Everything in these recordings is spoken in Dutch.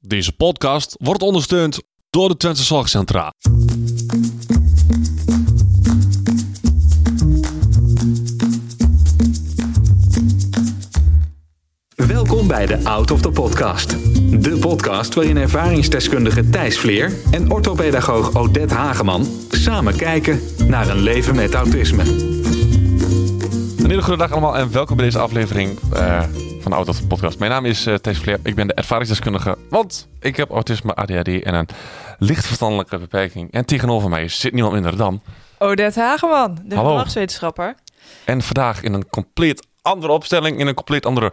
Deze podcast wordt ondersteund door de Twente Zorgcentra. Welkom bij de Out of the Podcast. De podcast waarin ervaringsdeskundige Thijs Vleer en orthopedagoog Odette Hageman samen kijken naar een leven met autisme. Een hele goede dag allemaal en welkom bij deze aflevering eh, van de Podcast. Mijn naam is uh, Thijs Vleer, ik ben de ervaringsdeskundige, want ik heb autisme, ADHD en een licht verstandelijke beperking. En tegenover mij zit niemand minder dan... Odette Hageman, de gedragswetenschapper. En vandaag in een compleet andere opstelling, in een compleet andere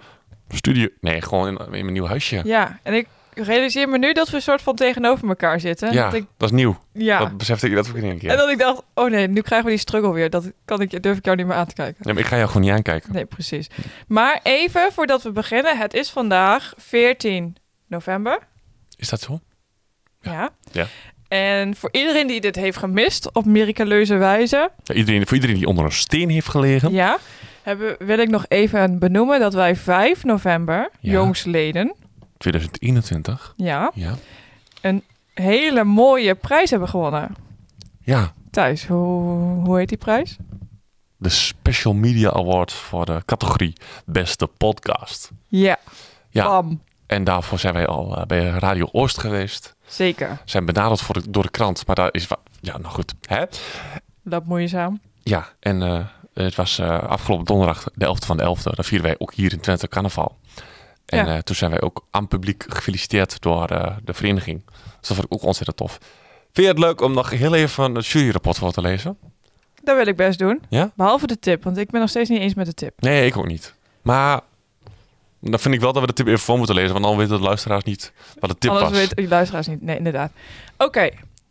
studio. Nee, gewoon in, in mijn nieuw huisje. Ja, en ik realiseer me nu dat we een soort van tegenover elkaar zitten. Ja, Dat ik, dat is nieuw. ja. Dat besefte ik dat ook in een keer. En dat ik dacht, oh nee, nu krijgen we die struggle weer. Dat kan ik, durf ik jou niet meer aan te kijken. Ja, maar ik ga jou gewoon niet aankijken. Nee, precies. Maar even voordat we beginnen. Het is vandaag 14 november. Is dat zo? Ja. Ja. En voor iedereen die dit heeft gemist op miraculeuze wijze, Ja, iedereen, voor iedereen die onder een steen heeft gelegen. ja, hebben, wil ik nog even benoemen dat wij 5 november, jongsleden, 2021. ja, Ja. hele mooie prijs hebben gewonnen. Ja, Thijs, hoe, hoe heet die prijs? de Special Media Award voor de categorie Beste Podcast. Ja, Ja, bam. en daarvoor zijn wij al eh, bij Radio Oost geweest. Zeker. Zijn benaderd voor de- door de krant, maar daar is... Ja, nou goed. Hè? Dat moeizaam. Ja, en eh, het was eh, afgelopen donderdag, de 11e van de 11e. Dan vieren wij ook hier in Twente carnaval. En Ja. eh, toen zijn wij ook aan het publiek gefeliciteerd door eh, de vereniging. Dus dat vond ik ook ontzettend tof. Vind je het leuk om nog heel even het juryrapport voor te lezen? Dat wil ik best doen. Ja? Behalve de tip, want ik ben nog steeds niet eens met de tip. Nee, ik ook niet. Maar dan vind ik wel dat we de tip even voor moeten lezen. Want dan weten de luisteraars niet wat de tip Anders was. weten die luisteraars niet. Nee, inderdaad. Oké,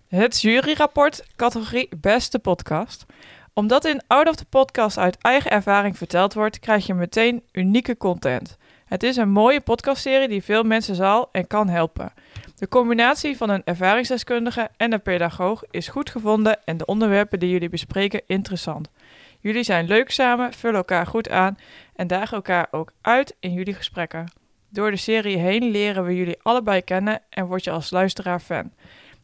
het juryrapport, categorie beste podcast. Omdat in Out of the Podcast uit eigen ervaring verteld wordt, krijg je meteen unieke content. Het is een mooie podcastserie die veel mensen zal en kan helpen. De combinatie van een ervaringsdeskundige en een pedagoog is goed gevonden en de onderwerpen die jullie bespreken interessant. Jullie zijn leuk samen, vullen elkaar goed aan en dagen elkaar ook uit in jullie gesprekken. Door de serie heen leren we jullie allebei kennen en word je als luisteraar fan.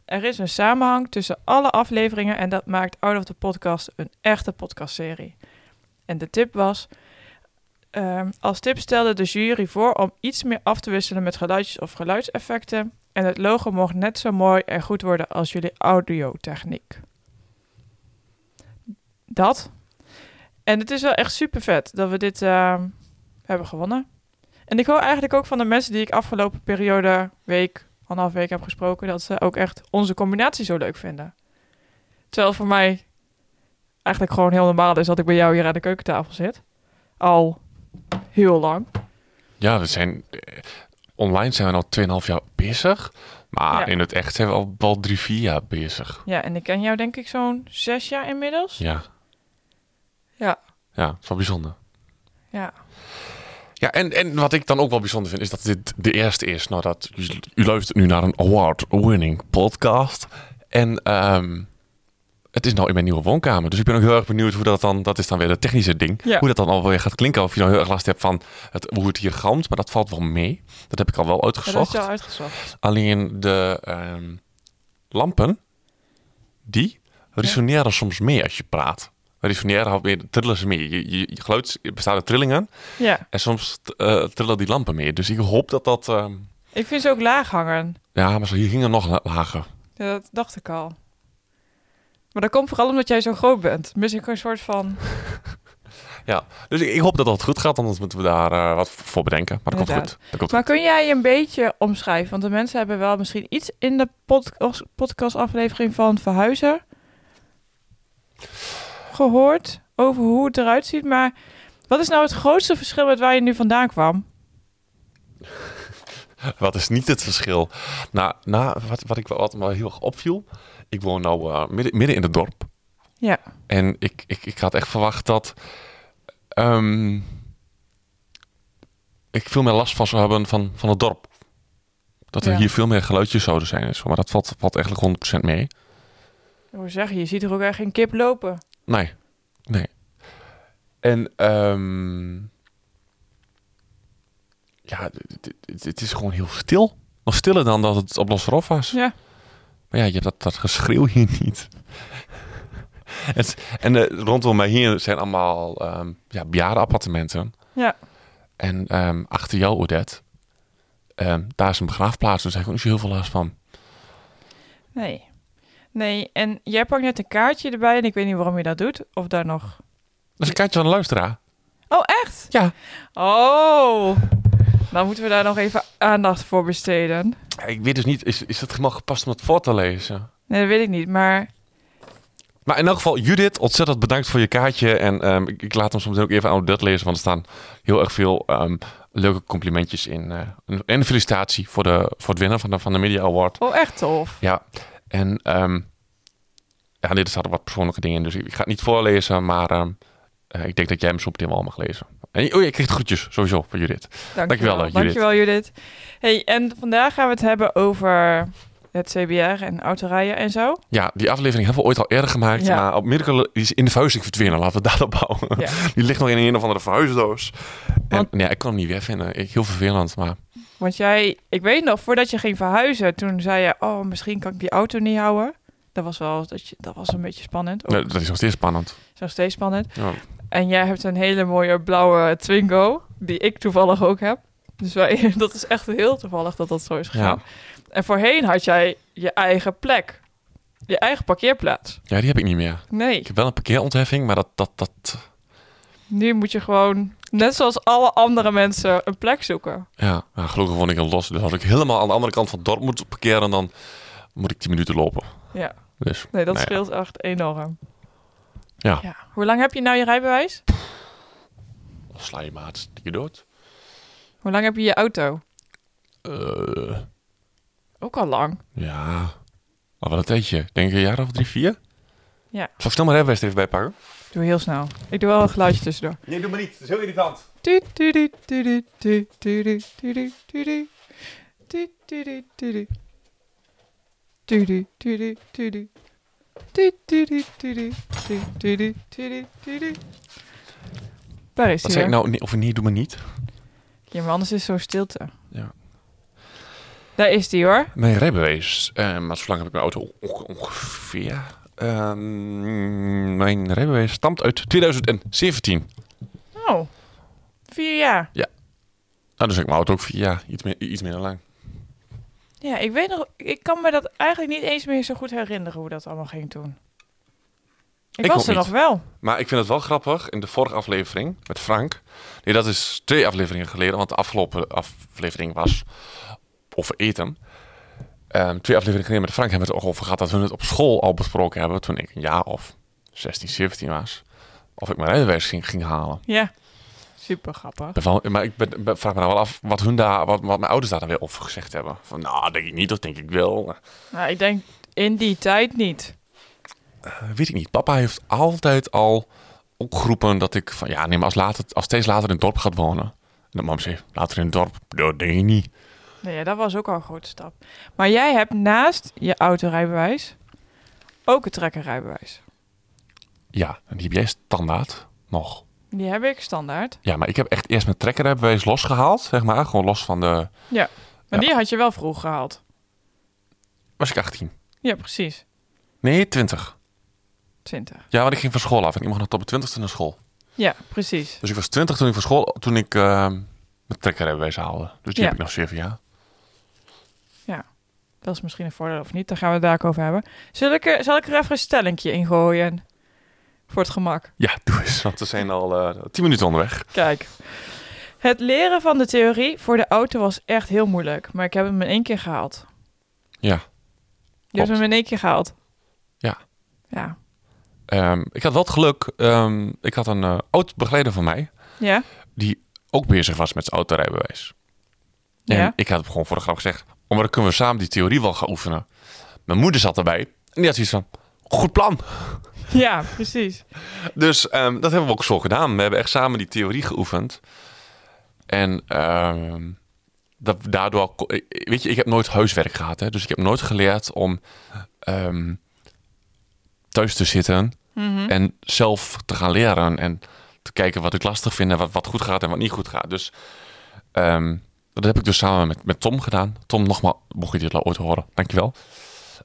Er is een samenhang tussen alle afleveringen en dat maakt Out of the Podcast een echte podcastserie. En de tip was: ehm, als tip stelde de jury voor om iets meer af te wisselen met geluidjes of geluidseffecten. En het logo mocht net zo mooi en goed worden als jullie audiotechniek. Dat. En het is wel echt super vet dat we dit ehm, hebben gewonnen. En ik hoor eigenlijk ook van de mensen die ik afgelopen periode, week, anderhalf week heb gesproken, dat ze ook echt onze combinatie zo leuk vinden. Terwijl voor mij eigenlijk gewoon heel normaal is dat ik bij jou hier aan de keukentafel zit. Al heel lang. Ja, we zijn... eh, online zijn we nou 2,5 jaar bezig. Maar Ja. in het echt zijn we al wel drie, vier jaar bezig. Ja, en ik ken jou denk ik zo'n zes jaar inmiddels. Ja. Ja. Ja, dat is wel bijzonder. Ja. Ja, en, en wat ik dan ook wel bijzonder vind, is dat dit de eerste is. Nou, dat u, u luistert nu naar een award-winning podcast. En ehm, het is nou in mijn nieuwe woonkamer. Dus ik ben ook heel erg benieuwd hoe dat dan... Dat is dan weer het technische ding. Ja. Hoe dat dan alweer gaat klinken. Of je nou heel erg last hebt van het, hoe het hier galmt. Maar dat valt wel mee. Dat heb ik al wel Ja, dat uitgezocht. is jou uitgezocht. Alleen de ehm, lampen, die resoneren soms mee als je praat. Resoneren houdt meer, trillen ze mee. Je, je, je geluid bestaat uit trillingen Ja, en soms eh, trillen die lampen mee. Dus ik hoop dat dat... ehm, ik vind ze ook laag hangen. ja, maar hier gingen nog la- lager. Ja, dat dacht ik al. Maar dat komt vooral omdat jij zo groot bent. Mis ik een soort van... Ja, dus ik, ik hoop dat dat goed gaat. Anders moeten we daar eh, wat voor bedenken. Maar dat komt goed. Dat komt Maar goed. kun jij een beetje omschrijven? Want de mensen hebben wel misschien iets in de podcast, podcastaflevering van Verhuizen gehoord over hoe het eruit ziet. Maar wat is nou het grootste verschil met waar je nu vandaan kwam? Wat is niet het verschil? Nou, nou wat, wat, ik, wel- wat me heel erg opviel. Ik woon nou eh, midden, midden in het dorp. Ja, En ik, ik, ik had echt verwacht dat ehm, ik veel meer last van zou hebben van, van het dorp. Dat er Ja. hier veel meer geluidjes zouden zijn. en zo, Maar dat valt, valt eigenlijk 100% mee. ik wil zeggen, je ziet er ook echt geen kip lopen. Nee, nee. En ehm, ja, het- is gewoon heel stil. Nog stiller dan dat het op Losserhof was. Ja. Maar ja, je hebt dat, dat geschreeuw hier niet. Het, en eh, rondom mij hier zijn allemaal ehm ja, bejaardenappartementen. Ja. En ehm, achter jou, Odette, ehm, daar is een begraafplaats. Dus daar heb ik ook niet zo heel veel last van. Nee. Nee, en jij pakt net een kaartje erbij en ik weet niet waarom je dat doet. Of daar nog... Dat is een kaartje van een luisteraar. Oh, echt? Ja. Oh. Dan moeten we daar nog even aandacht voor besteden. Ik weet dus niet, is, is het helemaal gepast om het voor te lezen? Nee, dat weet ik niet. Maar Maar in elk geval, Judith, ontzettend bedankt voor je kaartje. En ehm, ik, ik laat hem soms ook even aan Odette lezen, want er staan heel erg veel ehm, leuke complimentjes in. eh, en een felicitatie voor, de, voor het winnen van de, van de Media Award. oh, echt tof. Ja, en ehm ja, dit staat er wat persoonlijke dingen in, dus ik, ik ga het niet voorlezen, maar eh, ik denk dat jij hem zo meteen wel mag lezen. En, oh, je krijgt groetjes, sowieso, van Judith. Dankjewel, eh, Judith. Dankjewel, Judith. Hey, en vandaag gaan we het hebben over het CBR en autorijden en zo. Ja, die aflevering hebben we ooit al eerder gemaakt, Ja. maar op Miracle is in de verhuizing verdwenen. Laten we het daarop bouwen. Ja. Die ligt nog in een of andere verhuisdoos. En ik kon hem niet weer vinden. Ik, heel vervelend, maar Want jij, ik weet nog, voordat je ging verhuizen, toen zei je, oh, misschien kan ik die auto niet houden. Dat was wel, dat, je, dat was een beetje spannend. Nee, dat is nog steeds spannend. is nog steeds spannend. Ja. En jij hebt een hele mooie blauwe Twingo, die ik toevallig ook heb. Dus wij, dat is echt heel toevallig dat dat zo is gegaan. En voorheen had jij je eigen plek. Je eigen parkeerplaats. ja, die heb ik niet meer. Nee, Ik heb wel een parkeerontheffing, maar dat, dat, dat, nu moet je gewoon, net zoals alle andere mensen, een plek zoeken. ja, gelukkig woon ik in Los. Dus had ik helemaal aan de andere kant van het dorp moeten parkeren, dan moet ik 10 minuten lopen. Ja, Dus nee, dat Nou ja. scheelt echt enorm. Ja. Hoe lang heb je nou je rijbewijs? sla je maat, dikke dood. Hoe lang heb je je auto? Eh, Ook al lang. ja, al wel een tijdje. Denk een jaar of drie, vier? Ja. Zal ik snel maar even even bijpakken? Doe heel snel. Ik doe wel een geluidje tussendoor. Nee, doe maar niet. Het is heel irritant. Daar is Wat hij zei ik nou? Nee, of nee, doe maar niet. Ja, maar anders is zo stilte. Ja. Daar is die hoor. Mijn rijbewijs. eh, maar zo lang heb ik mijn auto onge- ongeveer. Ehm, mijn rijbewijs stamt uit 2017. Oh, vier jaar. Nou, dus heb ik mijn auto ook vier jaar. Iets, meer, iets minder lang. Ja, ik weet nog, ik kan me dat eigenlijk niet eens meer zo goed herinneren hoe dat allemaal ging toen. Ik, Ik was er niet. nog wel. Maar ik vind het wel grappig. In de vorige aflevering met Frank. Nee, dat is twee afleveringen geleden. Want de afgelopen aflevering was over eten. Ehm, twee afleveringen geleden met Frank hebben we het ook over gehad. Dat we het op school al besproken hebben. Toen ik een jaar of 16, 17 was. Of ik mijn rijbewijs ging, ging halen. Ja, super grappig. Maar ik ben, ben- vraag me nou wel af wat, hun daar, wat, wat mijn ouders daar dan weer over gezegd hebben. Van, nou, denk ik niet, dat denk ik wel. Nou, ik denk in die tijd niet. Eh, weet ik niet. Papa heeft altijd al opgeroepen dat ik van, ja, nee, maar als, later, als steeds later in het dorp gaat wonen. En dan mam zei, later in het dorp, dat denk ik niet. Nee, dat was ook al een grote stap. Maar jij hebt naast je autorijbewijs ook een trekkerrijbewijs. Ja, en die heb jij standaard nog. Die heb ik standaard. Ja, maar ik heb echt eerst mijn trekkerrijbewijs losgehaald, zeg maar. Gewoon los van de... Maar Ja. die had je wel vroeg gehaald. Was ik 18? Ja, precies. Nee, 20. 20. Ja, want ik ging van school af en ik mocht nog tot mijn 20ste naar school. Ja, precies. Dus ik was 20 toen ik van school, toen ik eh, mijn trekkerrijbewijs haalde. Dus die Ja. heb ik nog 7 jaar. Dat is misschien een voordeel of niet. Daar gaan we het daar ook over hebben. Zal ik er, zal ik er even een stellingje in gooien? Voor het gemak. Ja, doe eens, want we zijn al eh 10 minuten onderweg. Kijk. Het leren van de theorie voor de auto was echt heel moeilijk. Maar ik heb hem in één keer gehaald. Ja, Je hebt hem in één keer gehaald. Ja. Ja. Ehm, ik had wel het geluk, ehm, ik had een eh oud begeleider van mij, Ja? die ook bezig was met zijn autorijbewijs. En Ja? ik had hem gewoon voor de grap gezegd, oh, maar dan kunnen we samen die theorie wel gaan oefenen. Mijn moeder zat erbij en die had zoiets van, goed plan. Ja, precies. Dus ehm, dat hebben we ook zo gedaan. We hebben echt samen die theorie geoefend. En ehm, dat, daardoor, weet je, ik heb nooit huiswerk gehad. Hè? Dus ik heb nooit geleerd om ehm, thuis te zitten Mhm. en zelf te gaan leren. En te kijken wat ik lastig vind en wat, wat goed gaat en wat niet goed gaat. Dus dat heb ik dus samen met, met Tom gedaan. Tom, nogmaals, mocht je dit ooit horen, dankjewel.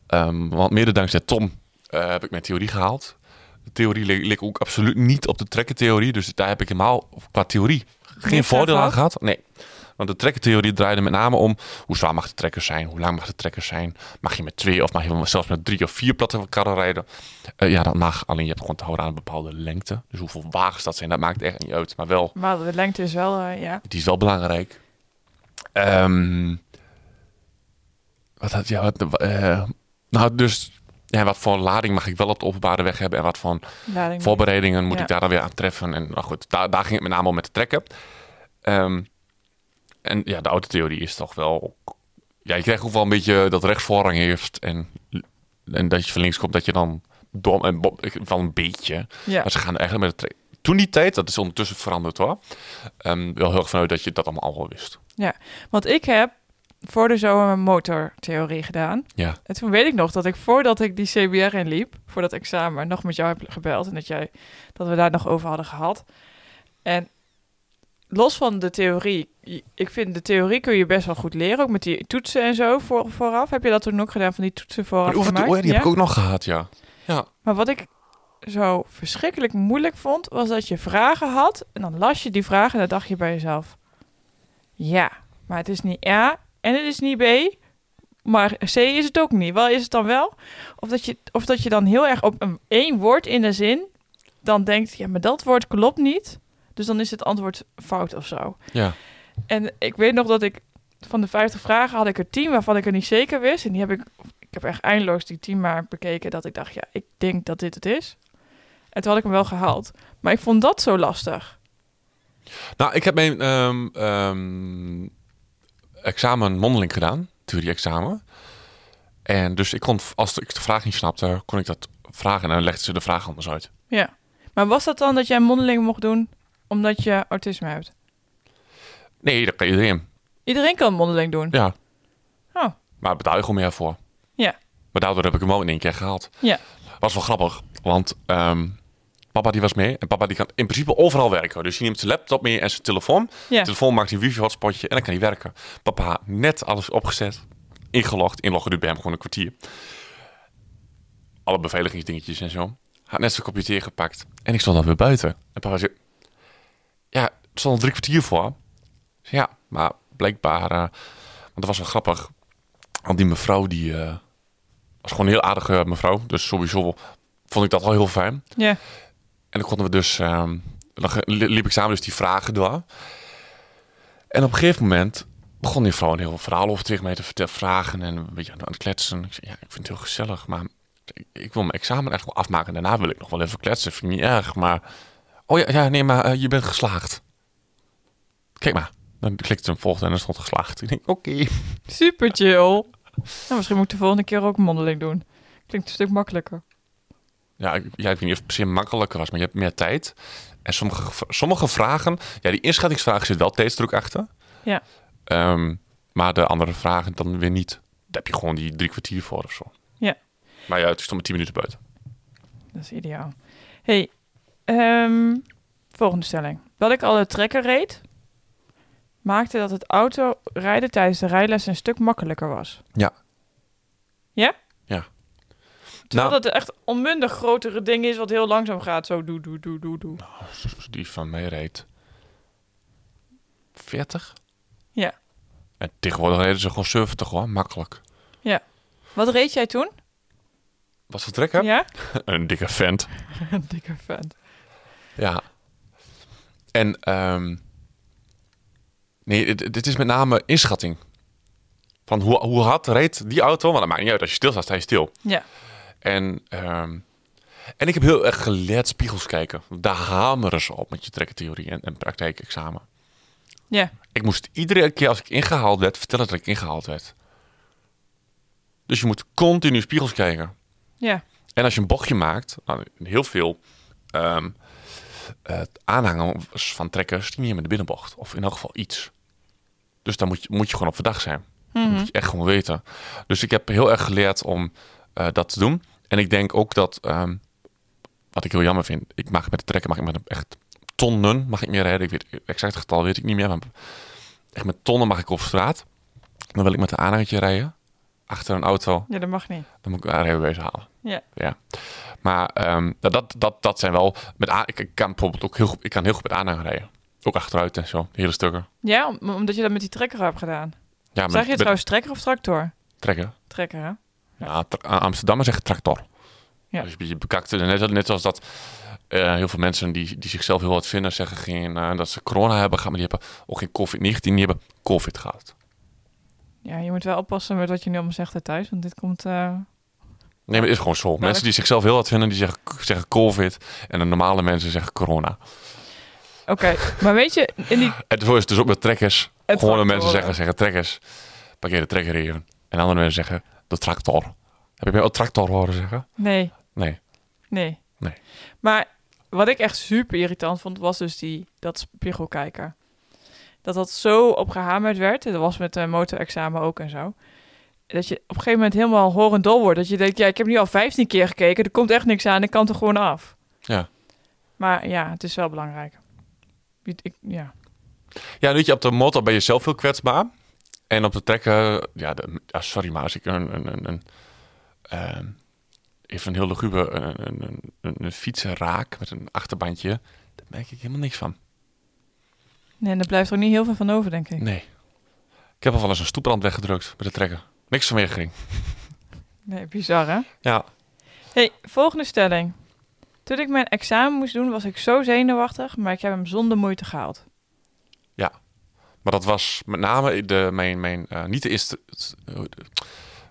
Um, want mede dankzij Tom uh, heb ik mijn theorie gehaald. De theorie leek ook absoluut niet op de trekkentheorie. Dus daar heb ik helemaal qua theorie geen voordeel aan gehad. Nee. Want de trekkertheorie draaide met name om hoe zwaar mag de trekker zijn, hoe lang mag de trekker zijn. Mag je met twee of mag je zelfs met drie of vier platte karren rijden? Uh, ja, dat mag. Alleen je hebt gewoon te houden aan een bepaalde lengte. Dus hoeveel wagens dat zijn, dat maakt echt niet uit. Maar wel. Maar de lengte is wel, uh, ja. Die is wel belangrijk. Um, wat had ja, wat, uh, nou, dus ja, wat voor lading mag ik wel op de openbare weg hebben en wat voor lading voorbereidingen moet ik daar dan weer aan treffen. En nou goed, daar, daar ging het met name om met de trekken. Um, en ja, de autotheorie is toch wel... Ja, je krijgt ook wel een beetje dat rechtsvoorrang heeft. En, en dat je van links komt, dat je dan dom en wel een beetje. Ja. Maar ze gaan eigenlijk met het toen die tijd, dat is ondertussen veranderd hoor. Um, wel heel erg vanuit dat je dat allemaal al wel wist. Ja, want ik heb voor de zomer motortheorie gedaan. Ja. En toen weet ik nog dat ik voordat ik die CBR inliep, voor dat examen, nog met jou heb gebeld en dat jij dat we daar nog over hadden gehad. En los van de theorie, ik vind de theorie kun je best wel goed leren, ook met die toetsen en zo voor, vooraf. Heb je dat toen ook gedaan van die toetsen vooraf? Die, oh, die heb ik ook nog gehad, ja. ja. Maar wat ik zo verschrikkelijk moeilijk vond, was dat je vragen had en dan las je die vragen en dan dacht je bij jezelf, ja, maar het is niet A en het is niet B, maar C is het ook niet. Wel is het dan wel? Of dat je, of dat je dan heel erg op een één woord in de zin dan denkt, ja, maar dat woord klopt niet. Dus dan is het antwoord fout of zo. Ja. En ik weet nog dat ik van de 50 vragen had ik er 10 waarvan ik er niet zeker wist. En die heb ik, ik heb echt eindeloos die 10 maar bekeken dat ik dacht, ja, ik denk dat dit het is. En toen had ik hem wel gehaald. Maar ik vond dat zo lastig. Nou, ik heb mijn um, um, examen mondeling gedaan, theorie-examen. En dus ik kon, als ik de vraag niet snapte, kon ik dat vragen en dan legde ze de vraag anders uit. Ja. Maar was dat dan dat jij mondeling mocht doen omdat je autisme hebt? Nee, dat kan iedereen. Iedereen kan mondeling doen? Ja. Oh. Maar betaal je gewoon meer voor. Ja. Maar daardoor heb ik hem wel in één keer gehaald. Ja. Was wel grappig, want um, papa die was mee. En papa die kan in principe overal werken. Dus je neemt zijn laptop mee en zijn telefoon. Ja. De telefoon maakt een wifi-hotspotje en dan kan hij werken. Papa net alles opgezet, ingelogd. Inloggen duurt bij hem gewoon een kwartier. Alle beveiligingsdingetjes en zo. Had net zijn computer gepakt. En ik stond dan weer buiten. En papa zei, ja, er stond al drie kwartier voor. Ja, maar blijkbaar, uh, want dat was wel grappig. Want die mevrouw, die uh, was gewoon een heel aardige mevrouw. Dus sowieso vond ik dat al heel fijn. Ja. En dan konden we dus, um, dan liep ik samen dus die vragen door. En op een gegeven moment begon die vrouw een heel verhaal over tegen mij te vertellen, vragen en een beetje aan het kletsen. Ik zei, ja, ik vind het heel gezellig, maar ik wil mijn examen echt wel afmaken. Daarna wil ik nog wel even kletsen. Vind ik niet erg, maar... Oh ja, ja nee, maar uh, je bent geslaagd. Kijk maar. Dan klikte hem volgende en dan stond geslaagd. Ik denk, oké. Okay. Super chill. Nou, misschien moet ik de volgende keer ook een mondeling doen. Klinkt een stuk makkelijker. Ja, ik, ja, ik weet niet of het precies makkelijker was, maar je hebt meer tijd. En sommige, sommige vragen... Ja, die inschattingsvragen zit wel tijdsdruk achter. Ja. Um, maar de andere vragen dan weer niet. Daar heb je gewoon die drie kwartier voor of zo. Ja. Maar ja, het is dan met 10 minuten buiten. Dat is ideaal. hey, um, volgende stelling. Dat ik al de trekker reed, maakte dat het auto rijden tijdens de rijles een stuk makkelijker was. Ja. Ja? Terwijl nou, dat echt onmundig grotere ding is wat heel langzaam gaat. Zo doe, doe, doe, doe, doe. Nou, die van mij reed 40. Ja. En tegenwoordig reden ze gewoon 70 hoor, makkelijk. Ja. Wat reed jij toen? Wat voor? Ja? een dikke vent. een dikke vent. Ja. En um, nee, dit is met name inschatting. Van hoe, hoe hard reed die auto? Want dat maakt niet uit. Als je stil staat, sta je stil. Ja. En, um, en ik heb heel erg geleerd spiegels kijken. Daar hameren ze op met je trekkertheorie en, en praktijkexamen. Ja. Ik moest iedere keer als ik ingehaald werd, vertellen dat ik ingehaald werd. Dus je moet continu spiegels kijken. Ja. En als je een bochtje maakt, nou, heel veel um, uh, aanhangers van trekkers die niet met de binnenbocht. Of in elk geval iets. Dus daar moet je, moet je gewoon op verdacht zijn. Mm -hmm. Dat moet je echt gewoon weten. Dus ik heb heel erg geleerd om uh, dat te doen. En ik denk ook dat, um, wat ik heel jammer vind, ik mag met de trekker mag ik met een echt tonnen mag ik meer rijden. Ik weet exact het getal weet ik niet meer. Maar echt met tonnen mag ik op straat. Dan wil ik met een aanhangetje rijden. Achter een auto. Ja, dat mag niet. Dan moet ik een rijbewijs halen. Ja. ja. Maar ehm, dat, dat, dat, dat zijn wel... Met a- ik, kan bijvoorbeeld ook heel goed, ik kan heel goed met aanhanger rijden. Ook achteruit en zo. Hele stukken. Ja, om- omdat je dat met die trekker hebt gedaan. Ja, Zeg je met trouwens trekker of tractor? trekken. Trekker, hè? Ja, Amsterdam zeggen tractor. Ja. Dus een beetje bekakt. Net, net zoals dat eh, heel veel mensen die, die zichzelf heel wat vinden, zeggen geen, eh, dat ze corona hebben gehad, maar die hebben ook geen COVID-19, die hebben COVID gehad. Ja, je moet wel oppassen met wat je nu allemaal zegt thuis. Want dit komt... eh, Nee, maar het is gewoon zo. Mensen die zichzelf heel wat vinden, die zeggen, zeggen COVID. En de normale mensen zeggen corona. Oké, maar weet je, in die... Zo is het dus ook met trekkers. Gewone mensen zeggen, zeggen trekkers. Parkeer de trekker even. En andere mensen zeggen de tractor. Heb je mij ook tractor horen zeggen? Nee, Nee. nee. Nee. Maar wat ik echt super irritant vond, was dus die, dat spiegelkijker. Dat dat zo opgehamerd werd. Dat was met een motorexamen ook en zo. Dat je op een gegeven moment helemaal horendol wordt. Dat je denkt, ja, ik heb nu al 15 keer gekeken. Er komt echt niks aan. Ik kan er gewoon af. Ja. Maar ja, het is wel belangrijk. Ik, ja. Ja, weet je, op de motor ben je zelf heel kwetsbaar. En op de trekker, ja, de, sorry, maar als ik een, een, een, een ehm, even een heel luguber een, een, een, een, fietser raak met een achterbandje, daar merk ik helemaal niks van. Nee, en er blijft er niet heel veel van over, denk ik. Nee. Ik heb al wel eens een stoeprand weggedrukt met de trekker. Niks van meegering. Nee, bizar hè? Ja. Hey, volgende stelling. Toen ik mijn examen moest doen, was ik zo zenuwachtig, maar ik heb hem zonder moeite gehaald. Maar dat was met name de, mijn, mijn eh, niet de, instru-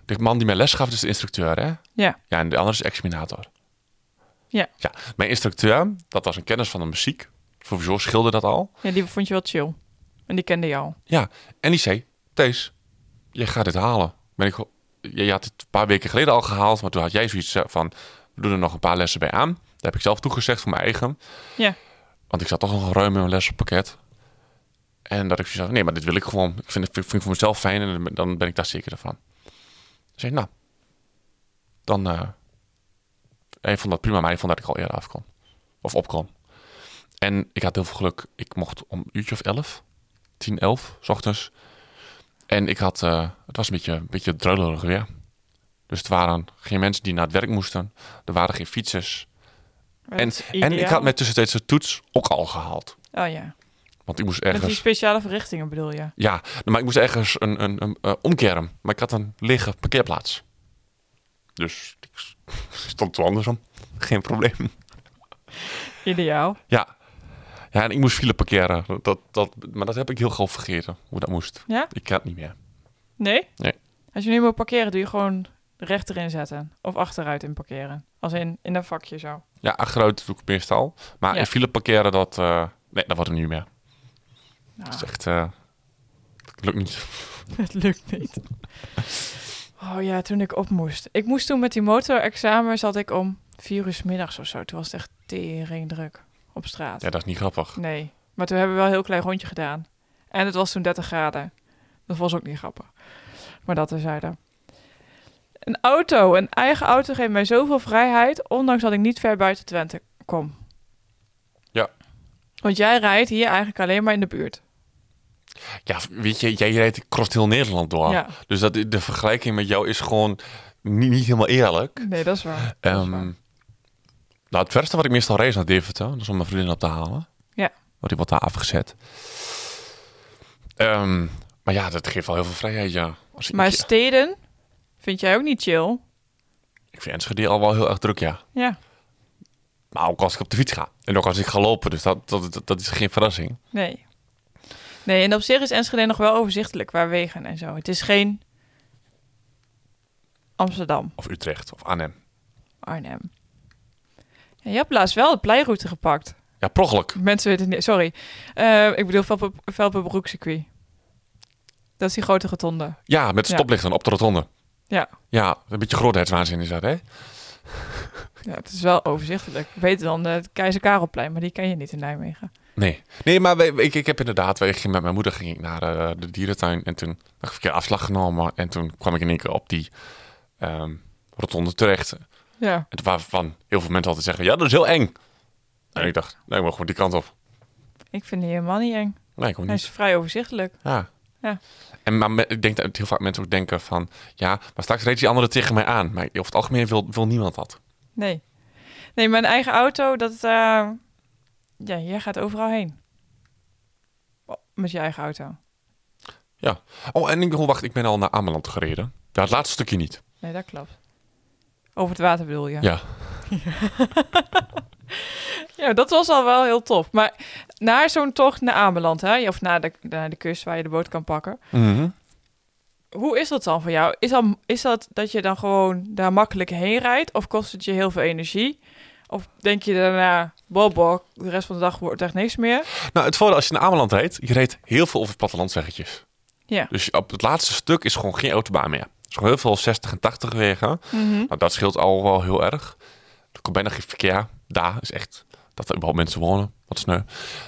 de, man die mij les gaf, dus de instructeur, hè? Ja. Ja, en de andere is examinator. Ja. Ja, mijn instructeur, dat was een kennis van de muziek. Sowieso scheelde dat al. Ja, die vond je wel chill. En die kende al. Ja, en die zei, Thees, je gaat dit halen. Ben ik, je, je had het een paar weken geleden al gehaald, maar toen had jij zoiets eh, van, we doen er nog een paar lessen bij aan. Dat heb ik zelf toegezegd voor mijn eigen. Ja. Want ik zat toch nog ruim in mijn lessenpakket. En dat ik zoiets had, nee, maar dit wil ik gewoon. Ik vind het vind, ik voor mezelf fijn en dan ben ik daar zeker van. Dus ik, nou, dan, eh hij vond dat prima, maar hij vond dat ik al eerder af kon. Of op kon. En ik had heel veel geluk. Ik mocht om een uurtje of elf, 10, 11, s ochtends. En ik had, eh, het was een beetje, een beetje druilerig weer. Dus het waren geen mensen die naar het werk moesten. Er waren geen fietsers. En, en ik had mijn tussentijdse toets ook al gehaald. Oh ja. Want ik moest Met die ergens... speciale verrichtingen bedoel je? Ja, maar ik moest ergens een, een, een eh, omkeren. Maar ik had een lege parkeerplaats. Dus ik stond toen andersom. Geen probleem. Ideaal. Ja. Ja, en ik moest file parkeren. Dat, dat, maar dat heb ik heel gauw vergeten, hoe dat moest. Ja? Ik kan het niet meer. Nee? Nee. Als je nu moet parkeren, doe je gewoon recht erin zetten. Of achteruit in parkeren. Als in, in een vakje zo. Ja, achteruit doe ik meestal. Maar Ja. in file parkeren, dat... eh, nee, dat wordt er niet meer. Nou, Dat is echt... eh, dat lukt niet. het lukt niet. Oh ja, toen ik op moest. Ik moest toen met die motorexamen, zat ik om vier uur 's middags of zo. Toen was het echt tering druk op straat. Ja, dat is niet grappig. Nee, maar toen hebben we wel een heel klein rondje gedaan. En het was toen 30 graden. Dat was ook niet grappig. Maar dat terzijde. Een auto, een eigen auto geeft mij zoveel vrijheid, ondanks dat ik niet ver buiten Twente kom. Ja. Want jij rijdt hier eigenlijk alleen maar in de buurt. Ja, weet je, jij rijdt cross heel Nederland door. Ja. Dus dat, de vergelijking met jou is gewoon niet, niet helemaal eerlijk. Nee, dat is waar. Dat is Ehm, waar. nou, het verste wat ik meestal reis naar Deventer. Dat is om mijn vriendin op te halen. Ja. Want die wordt daar afgezet. Ehm, maar ja, dat geeft wel heel veel vrijheid, ja. Als Maar steden vind jij ook niet chill? ik vind Enschede al wel heel erg druk, ja. Ja, Maar ook als ik op de fiets ga. En ook als ik ga lopen. Dus dat, dat, dat, dat is geen verrassing. nee. Nee, en op zich is Enschede nog wel overzichtelijk qua wegen en zo. Het is geen Amsterdam. Of Utrecht of Arnhem. Arnhem. Ja, je hebt laatst wel de pleiroute gepakt. Ja, prochelijk. Mensen weten niet. Sorry. Eh, ik bedoel Velpe- Velpenbroekcircuit. Dat is die grote rotonde. Ja, met Ja. stoplichten op de rotonde. Ja. Ja, een beetje grootheidswaanzin is dat, hè? ja, het is wel overzichtelijk. Beter dan het Keizer Karelplein, maar die ken je niet in Nijmegen. Nee. Nee, maar wij- ik, ik heb inderdaad... wij gingen met mijn moeder ging ik naar eh, de dierentuin. En toen heb ik een keer afslag genomen. En toen kwam ik in één keer op die ehm, rotonde terecht. En Ja. toen waren van heel veel mensen altijd zeggen... Ja, dat is heel eng. En ik dacht, nee, moet gewoon die kant op. Ik vind die helemaal niet eng. Nee, ik ook Hij niet. is vrij overzichtelijk. Ja. Ja. En maar me- ik denk dat heel vaak mensen ook denken van... Ja, maar straks reed die andere tegen mij aan. Maar over het algemeen wil, wil niemand dat. Nee. Nee, mijn eigen auto, dat... eh, ja, jij gaat overal heen. Oh, Met je eigen auto. Oh, en ik, oh, wacht, ik ben al naar Ameland gereden. Ja, het laatste stukje niet. Nee, dat klopt. Over het water bedoel je? Ja. Ja, dat was al wel heel tof. Maar naar zo'n tocht naar Ameland, hè? Of naar de, naar de kust waar je de boot kan pakken. Mhm. Hoe is dat dan voor jou? Is, dan, is dat dat je dan gewoon daar makkelijk heen rijdt? Of kost het je heel veel energie? Of denk je daarna, bobo, de rest van de dag wordt echt niks meer? Nou, het voordeel als je naar Ameland reed, je reed heel veel over plattelandsweggetjes. Ja. Dus op het laatste stuk is gewoon geen autobaan meer. Het is gewoon heel veel 60 en 80 wegen. Mhm. Nou, dat scheelt al wel heel erg. Er komt bijna geen verkeer. Daar is echt dat er überhaupt mensen wonen. Wat sneu.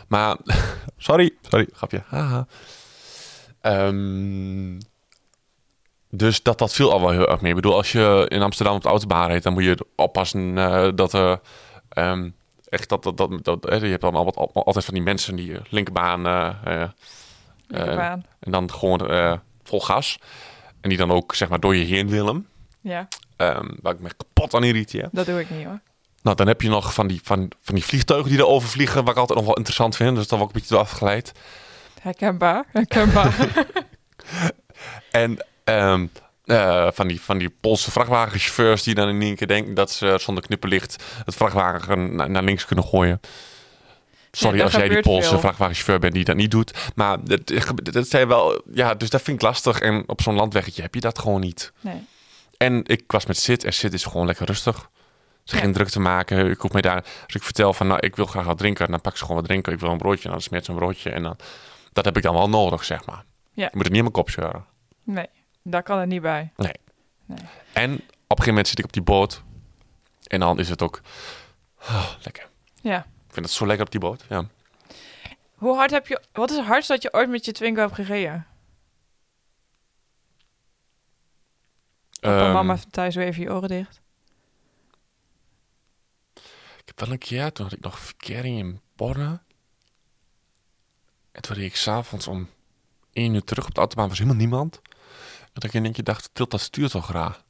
Maar, sorry, sorry, grapje. Haha. Ehm, dus dat, dat viel al wel heel erg mee. Ik bedoel, als je in Amsterdam op de autobaan reed, dan moet je oppassen eh, dat er ehm, echt dat, dat, dat, dat je hebt dan al wat, al- altijd van die mensen die eh, linkerbaan eh, eh, Lekker eh, baan. en dan gewoon vol gas. En die dan ook zeg maar door je heen willen. Ja, Ehm, waar ik me kapot aan irriteer. dat doe ik niet hoor. Nou, dan heb je nog van die, van, van die vliegtuigen die erover vliegen, wat ik altijd nog wel interessant vind. Dus dan word ik een beetje door afgeleid. Herkenbaar, herkenbaar. En ehm, eh, van, die, van die Poolse vrachtwagenchauffeurs die dan in één keer denken dat ze zonder knipperlicht het vrachtwagen naar, naar links kunnen gooien. Sorry als jij die Poolse veel. vrachtwagenchauffeur bent die dat niet doet. Maar dat, dat zijn wel, ja, dus dat vind ik lastig. En op zo'n landweggetje heb je dat gewoon niet. nee. En ik was met Sid en Sid is gewoon lekker rustig. Ze Ja. geen druk te maken. Ik hoef mij daar, als ik vertel van, nou, ik wil graag wat drinken, dan pak ze gewoon wat drinken. Ik wil een broodje, dan smeert ze een broodje. En dan, dat heb ik dan wel nodig, zeg maar. Ja. Je moet het niet in mijn kop zeuren. Nee, daar kan het niet bij. Nee. Nee. En op een gegeven moment zit ik op die boot. En dan is het ook ah, lekker. Ja. Ik vind het zo lekker op die boot. Ja. Hoe hard heb je... Wat is het hardst dat je ooit met je Twingo hebt gereden? Ehm, mama, thuis weer even je oren dicht. Ik heb wel een keer, toen had ik nog verkering in Borne. En toen reed ik s'avonds om één uur terug op de autobaan, was helemaal niemand. Dat ik in één keer dacht, tilt dat stuur toch graag.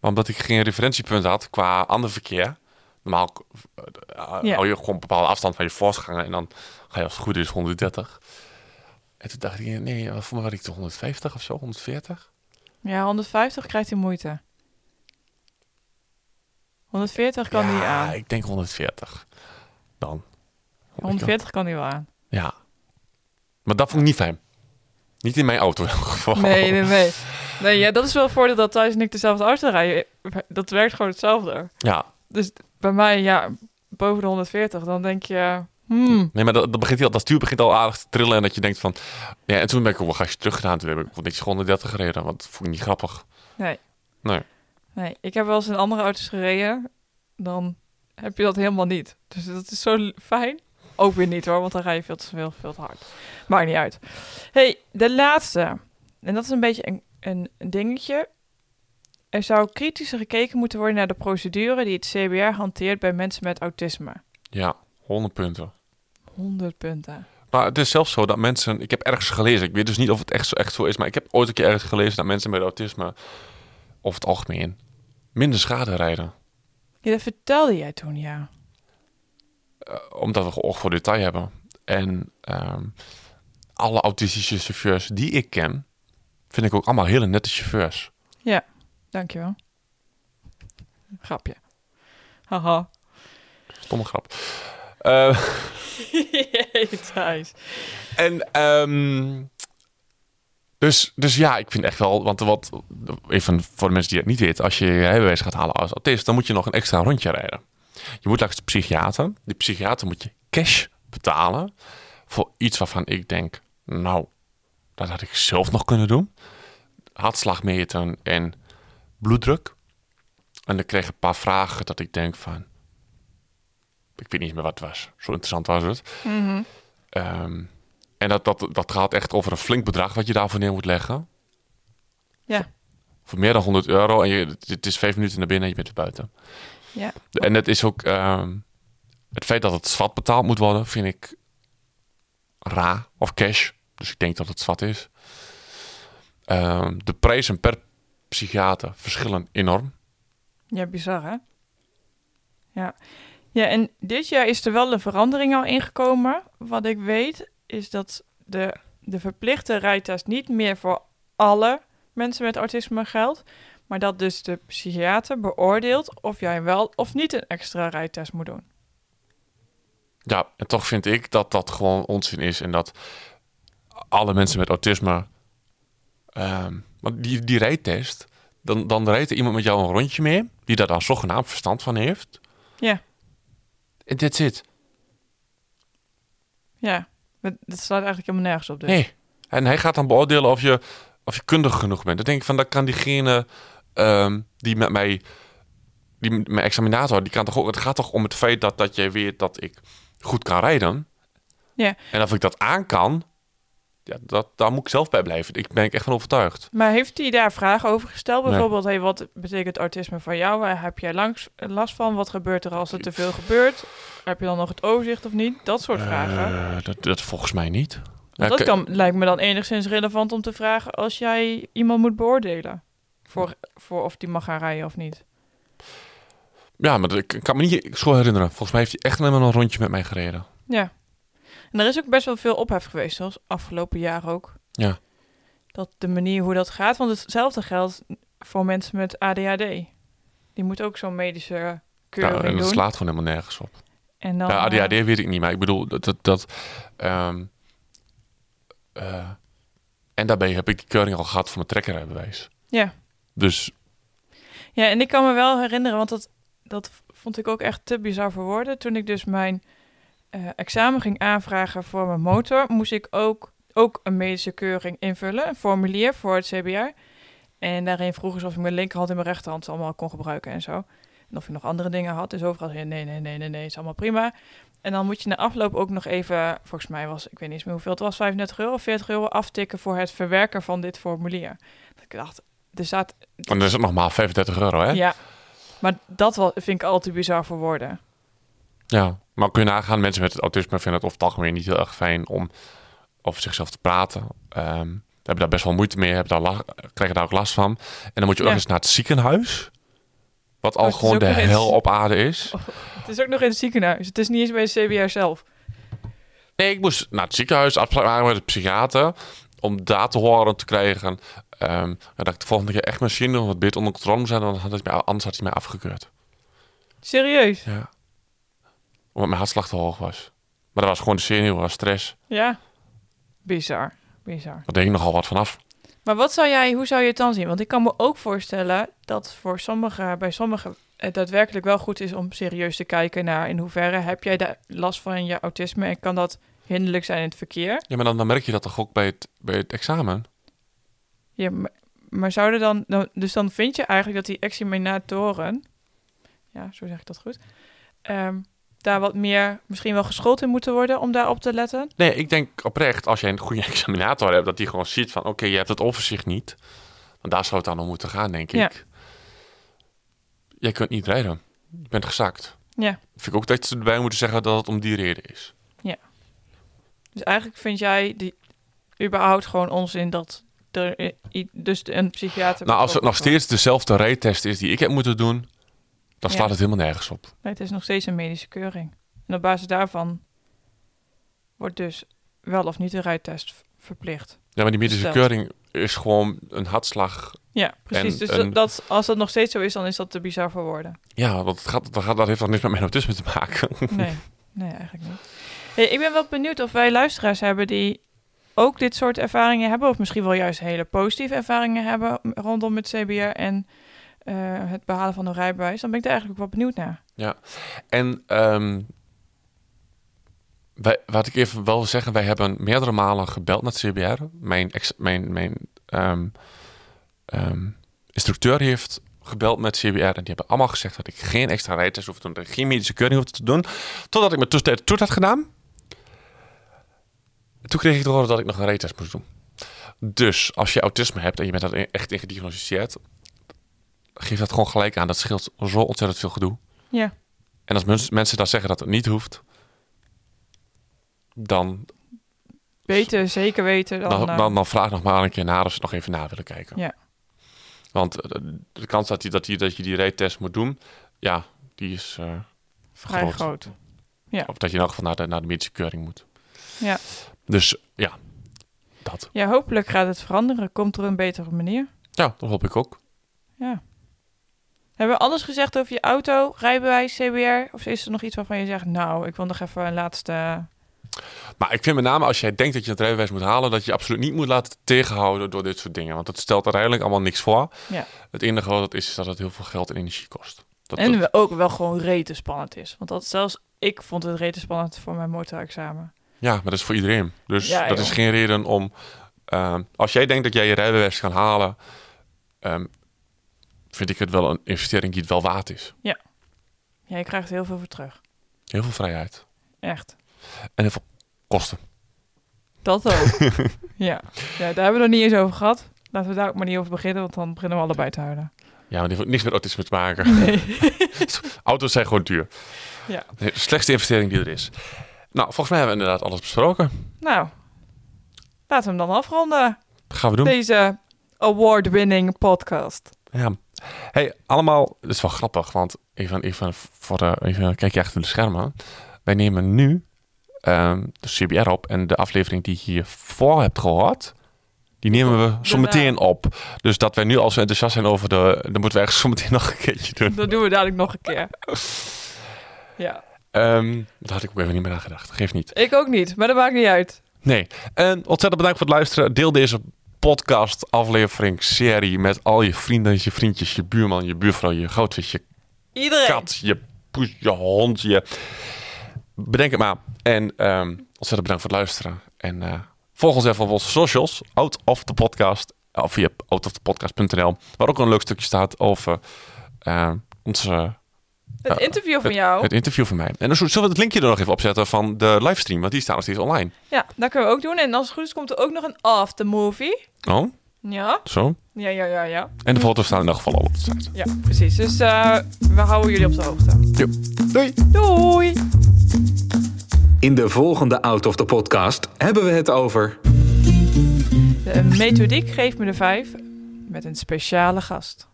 Maar omdat ik geen referentiepunt had qua ander verkeer. Normaal eh, Ja. hou je gewoon een bepaalde afstand van je voorganger. En dan ga je als het goed is 130. En toen dacht ik, nee, voor mij ik toch 150 of zo, 140. Ja, 150 krijgt hij moeite. 140 kan hij ja, aan. ik denk 140. Dan. 140 kan hij wel aan. Ja. Maar dat vond ik niet fijn. Niet in mijn auto in elk geval. Nee, nee, nee. Nee, ja, dat is wel het voordeel dat Thijs en ik dezelfde auto rijden. Dat werkt gewoon hetzelfde. Ja. Dus bij mij, ja, boven de 140, dan denk je... Hmm, Nee, maar dat, dat, begint heel, dat stuur begint al aardig te trillen. En dat je denkt van... Ja, en toen ben ik ook wel gasje terug gedaan. Toen heb ik wel niks 130 gereden. Want dat vond ik niet grappig. nee. Nee. Nee, ik heb wel eens in andere auto's gereden. Dan heb je dat helemaal niet. Dus dat is zo fijn. Ook weer niet hoor, want dan rij je veel te veel, veel te hard. Maakt niet uit. hey, de laatste. En dat is een beetje een, een, een dingetje. Er zou kritischer gekeken moeten worden naar de procedure die het CBR hanteert bij mensen met autisme. Ja, 100 punten. 100 punten. Maar het is zelfs zo dat mensen... Ik heb ergens gelezen. Ik weet dus niet of het echt zo, echt zo is. Maar ik heb ooit een keer ergens gelezen dat mensen met autisme... Over het algemeen... Minder schade rijden. Ja, dat vertelde jij toen, ja. Eh, omdat we oog voor detail hebben. En ehm, alle autistische chauffeurs die ik ken... Vind ik ook allemaal hele nette chauffeurs. Dankjewel. Grapje. Haha. Stomme grap. Eh, Jee, Thijs. en ehm, dus, dus ja, ik vind echt wel, want wat, even voor de mensen die het niet weten, als je je rijbewijs gaat halen als autist, dan moet je nog een extra rondje rijden. Je moet langs de psychiater. Die psychiater moet je cash betalen voor iets waarvan ik denk, nou, dat had ik zelf nog kunnen doen. Hartslag meten en bloeddruk. En dan kreeg ik een paar vragen dat ik denk van, ik weet niet meer wat het was. Zo interessant was het. Mhm. Ehm, en dat, dat, dat gaat echt over een flink bedrag wat je daarvoor neer moet leggen. Ja. Voor, voor meer dan 100 euro. En je, het is vijf minuten naar binnen en je bent er buiten. Ja. En het is ook... ehm, het feit dat het zwart betaald moet worden, vind ik raar. Of cash. Dus ik denk dat het zwart is. Ehm, de prijzen per psychiater verschillen enorm. Ja, bizar hè? Ja. Ja, en dit jaar is er wel een verandering al ingekomen. Wat ik weet is dat de, de verplichte rijtest niet meer voor alle mensen met autisme geldt. Maar dat dus de psychiater beoordeelt of jij wel of niet een extra rijtest moet doen. Ja, en toch vind ik dat dat gewoon onzin is. En dat alle mensen met autisme... ehm want die, die rijtest, dan, dan rijdt er iemand met jou een rondje mee... die daar dan zogenaamd verstand van heeft. Ja. En that's it. Ja, dat dat slaat eigenlijk helemaal nergens op. Dus. Nee. En hij gaat dan beoordelen of je, of je kundig genoeg bent. Dan denk ik van, dat kan diegene ehm, die met mij... Die mijn examinator, die kan toch ook... Het gaat toch om het feit dat, dat jij weet dat ik goed kan rijden. Ja. En of ik dat aan kan... Ja, dat, daar moet ik zelf bij blijven. Ik ben ik echt van overtuigd. Maar heeft hij daar vragen over gesteld? Nee. Bijvoorbeeld, hey, wat betekent autisme voor jou? Waar heb jij langs, last van? Wat gebeurt er als er te veel gebeurt? Heb je dan nog het overzicht of niet? Dat soort vragen. Eh, dat, dat volgens mij niet. Want dat kan, lijkt me dan enigszins relevant om te vragen als jij iemand moet beoordelen. Voor, voor of die mag gaan rijden of niet. Ja, maar ik kan me niet zo herinneren. Volgens mij heeft hij echt alleen maar een rondje met mij gereden. Ja. En er is ook best wel veel ophef geweest, zoals afgelopen jaar ook. Ja. Dat de manier hoe dat gaat. Want hetzelfde geldt voor mensen met ADHD. Die moeten ook zo'n medische Ja, keuring en dat doen. slaat gewoon helemaal nergens op. En dan, ja, eh, ADHD weet ik niet, maar ik bedoel dat... dat, dat ehm, eh, en daarbij heb ik die keuring al gehad voor mijn trekkerrijbewijs. Ja. Dus Ja, en ik kan me wel herinneren, want dat, dat vond ik ook echt te bizar voor woorden. Toen ik dus mijn eh, examen ging aanvragen voor mijn motor, moest ik ook, ook een medische keuring invullen, een formulier voor het CBR. En daarin vroegen ze of ik mijn linkerhand en mijn rechterhand allemaal kon gebruiken en zo. En of ik nog andere dingen had. Dus overal zei nee, nee, nee, nee, nee, is allemaal prima. En dan moet je na afloop ook nog even, volgens mij was, ik weet niet meer hoeveel het was, 35 euro of 40 euro aftikken voor het verwerken van dit formulier. Dat ik dacht, er staat en dan is het nog maar 35 euro, hè? ja, maar dat wel, vind ik al te bizar voor woorden. Ja, maar kun je nagaan, mensen met autisme vinden het over het algemeen niet heel erg fijn om over zichzelf te praten. Ehm hebben daar best wel moeite mee, hebben daar krijgen daar ook last van. En dan moet je ook Ja. eens naar het ziekenhuis. Wat al is gewoon de hel op aarde is. Het is ook nog in het ziekenhuis. Het is niet eens bij de CBR zelf. Nee, ik moest naar het ziekenhuis afspraak maken met de psychiater. Om daar te horen te krijgen. Ehm, dat ik de volgende keer echt mijn zin nog wat beter onder controle zijn. Had mij, anders had hij mij afgekeurd. Serieus? Ja. Omdat mijn hartslag te hoog was. Maar dat was gewoon de zenuw, was stress. Ja. Bizar. Bizar. Daar deed ik nogal wat vanaf. Maar wat zou jij, hoe zou je het dan zien? Want ik kan me ook voorstellen dat voor sommige, bij sommigen het daadwerkelijk wel goed is om serieus te kijken naar in hoeverre heb jij daar last van je autisme en kan dat hinderlijk zijn in het verkeer? Ja, maar dan, dan merk je dat toch ook bij het, bij het examen? Ja, maar, maar zouden dan, dan, dus dan vind je eigenlijk dat die examinatoren, ja, zo zeg ik dat goed, ehm, daar wat meer misschien wel geschoold in moeten worden om daarop te letten? Nee, ik denk oprecht, als jij een goede examinator hebt, dat die gewoon ziet van, oké, je hebt het overzicht niet. Want daar zou het dan om moeten gaan, denk Ja. ik. Jij kunt niet rijden. Je bent gezakt. Ja. Vind ik ook dat ze erbij moeten zeggen dat het om die reden is. Dus eigenlijk vind jij die überhaupt gewoon onzin dat er dus een psychiater. Nou, als het nog steeds dezelfde rijtest is die ik heb moeten doen, dan slaat Ja. het helemaal nergens op. Nee, het is nog steeds een medische keuring. En op basis daarvan wordt dus wel of niet een rijtest verplicht. Ja, maar die medische Stelt. keuring is gewoon een hartslag. Ja, precies. Dus dat, als dat nog steeds zo is, dan is dat te bizar voor woorden. Ja, want het gaat, dat, gaat, dat heeft toch niks met mijn autisme te maken. Nee, nee eigenlijk niet. Hey, ik ben wel benieuwd of wij luisteraars hebben die ook dit soort ervaringen hebben. Of misschien wel juist hele positieve ervaringen hebben rondom het CBR en eh, het behalen van een rijbewijs. Dan ben ik daar eigenlijk ook wel benieuwd naar. En ehm, wij, wat ik even wil zeggen, wij hebben meerdere malen gebeld met CBR. Mijn, mijn, mijn ehm, ehm, instructeur heeft gebeld met CBR en die hebben allemaal gezegd dat ik geen extra rijtest hoef te doen, geen medische keuring hoef te doen, totdat ik mijn tussentijd toet had gedaan. Toen kreeg ik te horen dat ik nog een rijtest moest doen. Dus als je autisme hebt en je bent dat echt in gediagnosticeerd, geef dat gewoon gelijk aan. Dat scheelt zo ontzettend veel gedoe. Ja, En als mens- mensen dan zeggen dat het niet hoeft, dan beter zeker weten dan... Dan, eh, dan, dan vraag nog maar een keer naar of ze nog even na willen kijken. Ja. Want eh, de kans dat, die, dat, die, dat je die rijtest moet doen, ja, die is eh, vrij groot. groot. Of dat je in elk geval naar de, naar de medische keuring moet. Ja. Dus ja, dat. ja, hopelijk gaat het veranderen. Komt er een betere manier. Ja, dat hoop ik ook. Ja. Hebben we alles gezegd over je auto, rijbewijs, CBR? Of is er nog iets waarvan je zegt, nou, ik wil nog even een laatste... Maar ik vind met name als jij denkt dat je het rijbewijs moet halen, dat je je absoluut niet moet laten tegenhouden door dit soort dingen. Want dat stelt uiteindelijk allemaal niks voor. Ja. Het enige wat het is, is dat het heel veel geld en energie kost. Dat, En dat- ook wel gewoon rete spannend is. Want dat zelfs ik vond het rete spannend voor mijn motorexamen. Ja, maar dat is voor iedereen. Dus Ja, dat is geen reden om. ehm, als jij denkt dat jij je rijbewijs kan halen, ehm, vind ik het wel een investering die het wel waard is. Ja, je krijgt er heel veel voor terug. Heel veel vrijheid Echt. en heel veel kosten. Dat ook. ja. ja, daar hebben we nog niet eens over gehad. Laten we daar ook maar niet over beginnen, want dan beginnen we allebei te huilen. Ja, maar die heeft niks met autisme te maken. Nee. Auto's zijn gewoon duur. ja. De slechtste investering die er is. Nou, volgens mij hebben we inderdaad alles besproken. Nou, laten we hem dan afronden. Dat gaan we doen. Deze award-winning podcast. Ja. Hey, allemaal, het is wel grappig, want even, even voor de, even een kijkje achter de schermen. Wij nemen nu ehm, de CBR op en de aflevering die je hiervoor hebt gehoord, die nemen we zo meteen op. Dus dat wij nu als we enthousiast zijn over de, dan moeten we eigenlijk zo meteen nog een keertje doen. Dat doen we dadelijk nog een keer. Ja, Ehm daar had ik ook even niet meer aan gedacht. Geeft niet. ik ook niet, maar dat maakt niet uit. Nee. En ontzettend bedankt voor het luisteren. Deel deze podcast, aflevering, serie met al je vrienden, je vriendjes, je buurman, je buurvrouw, je goudvis, je Iedereen. kat, je poes, je hond, je... Bedenk het maar. En ehm, ontzettend bedankt voor het luisteren. En eh, volg ons even op onze socials. Out of the podcast. Of via outofthe.podcast.nl. Waar ook een leuk stukje staat over eh, onze, Het interview van jou. het interview van mij. En dan zullen we het linkje er nog even opzetten van de livestream. Want die staat nog steeds online. Ja, dat kunnen we ook doen. En als het goed is, komt er ook nog een aftermovie. Oh, Ja, zo. ja, ja, ja, ja. En de foto's staan in elk geval al op de site. Ja, precies. Dus eh, we houden jullie op de hoogte. Jo. Doei! Doei! In de volgende Out of the Podcast hebben we het over De methodiek geeft me de vijf met een speciale gast.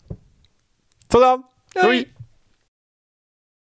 Tot dan! Doei.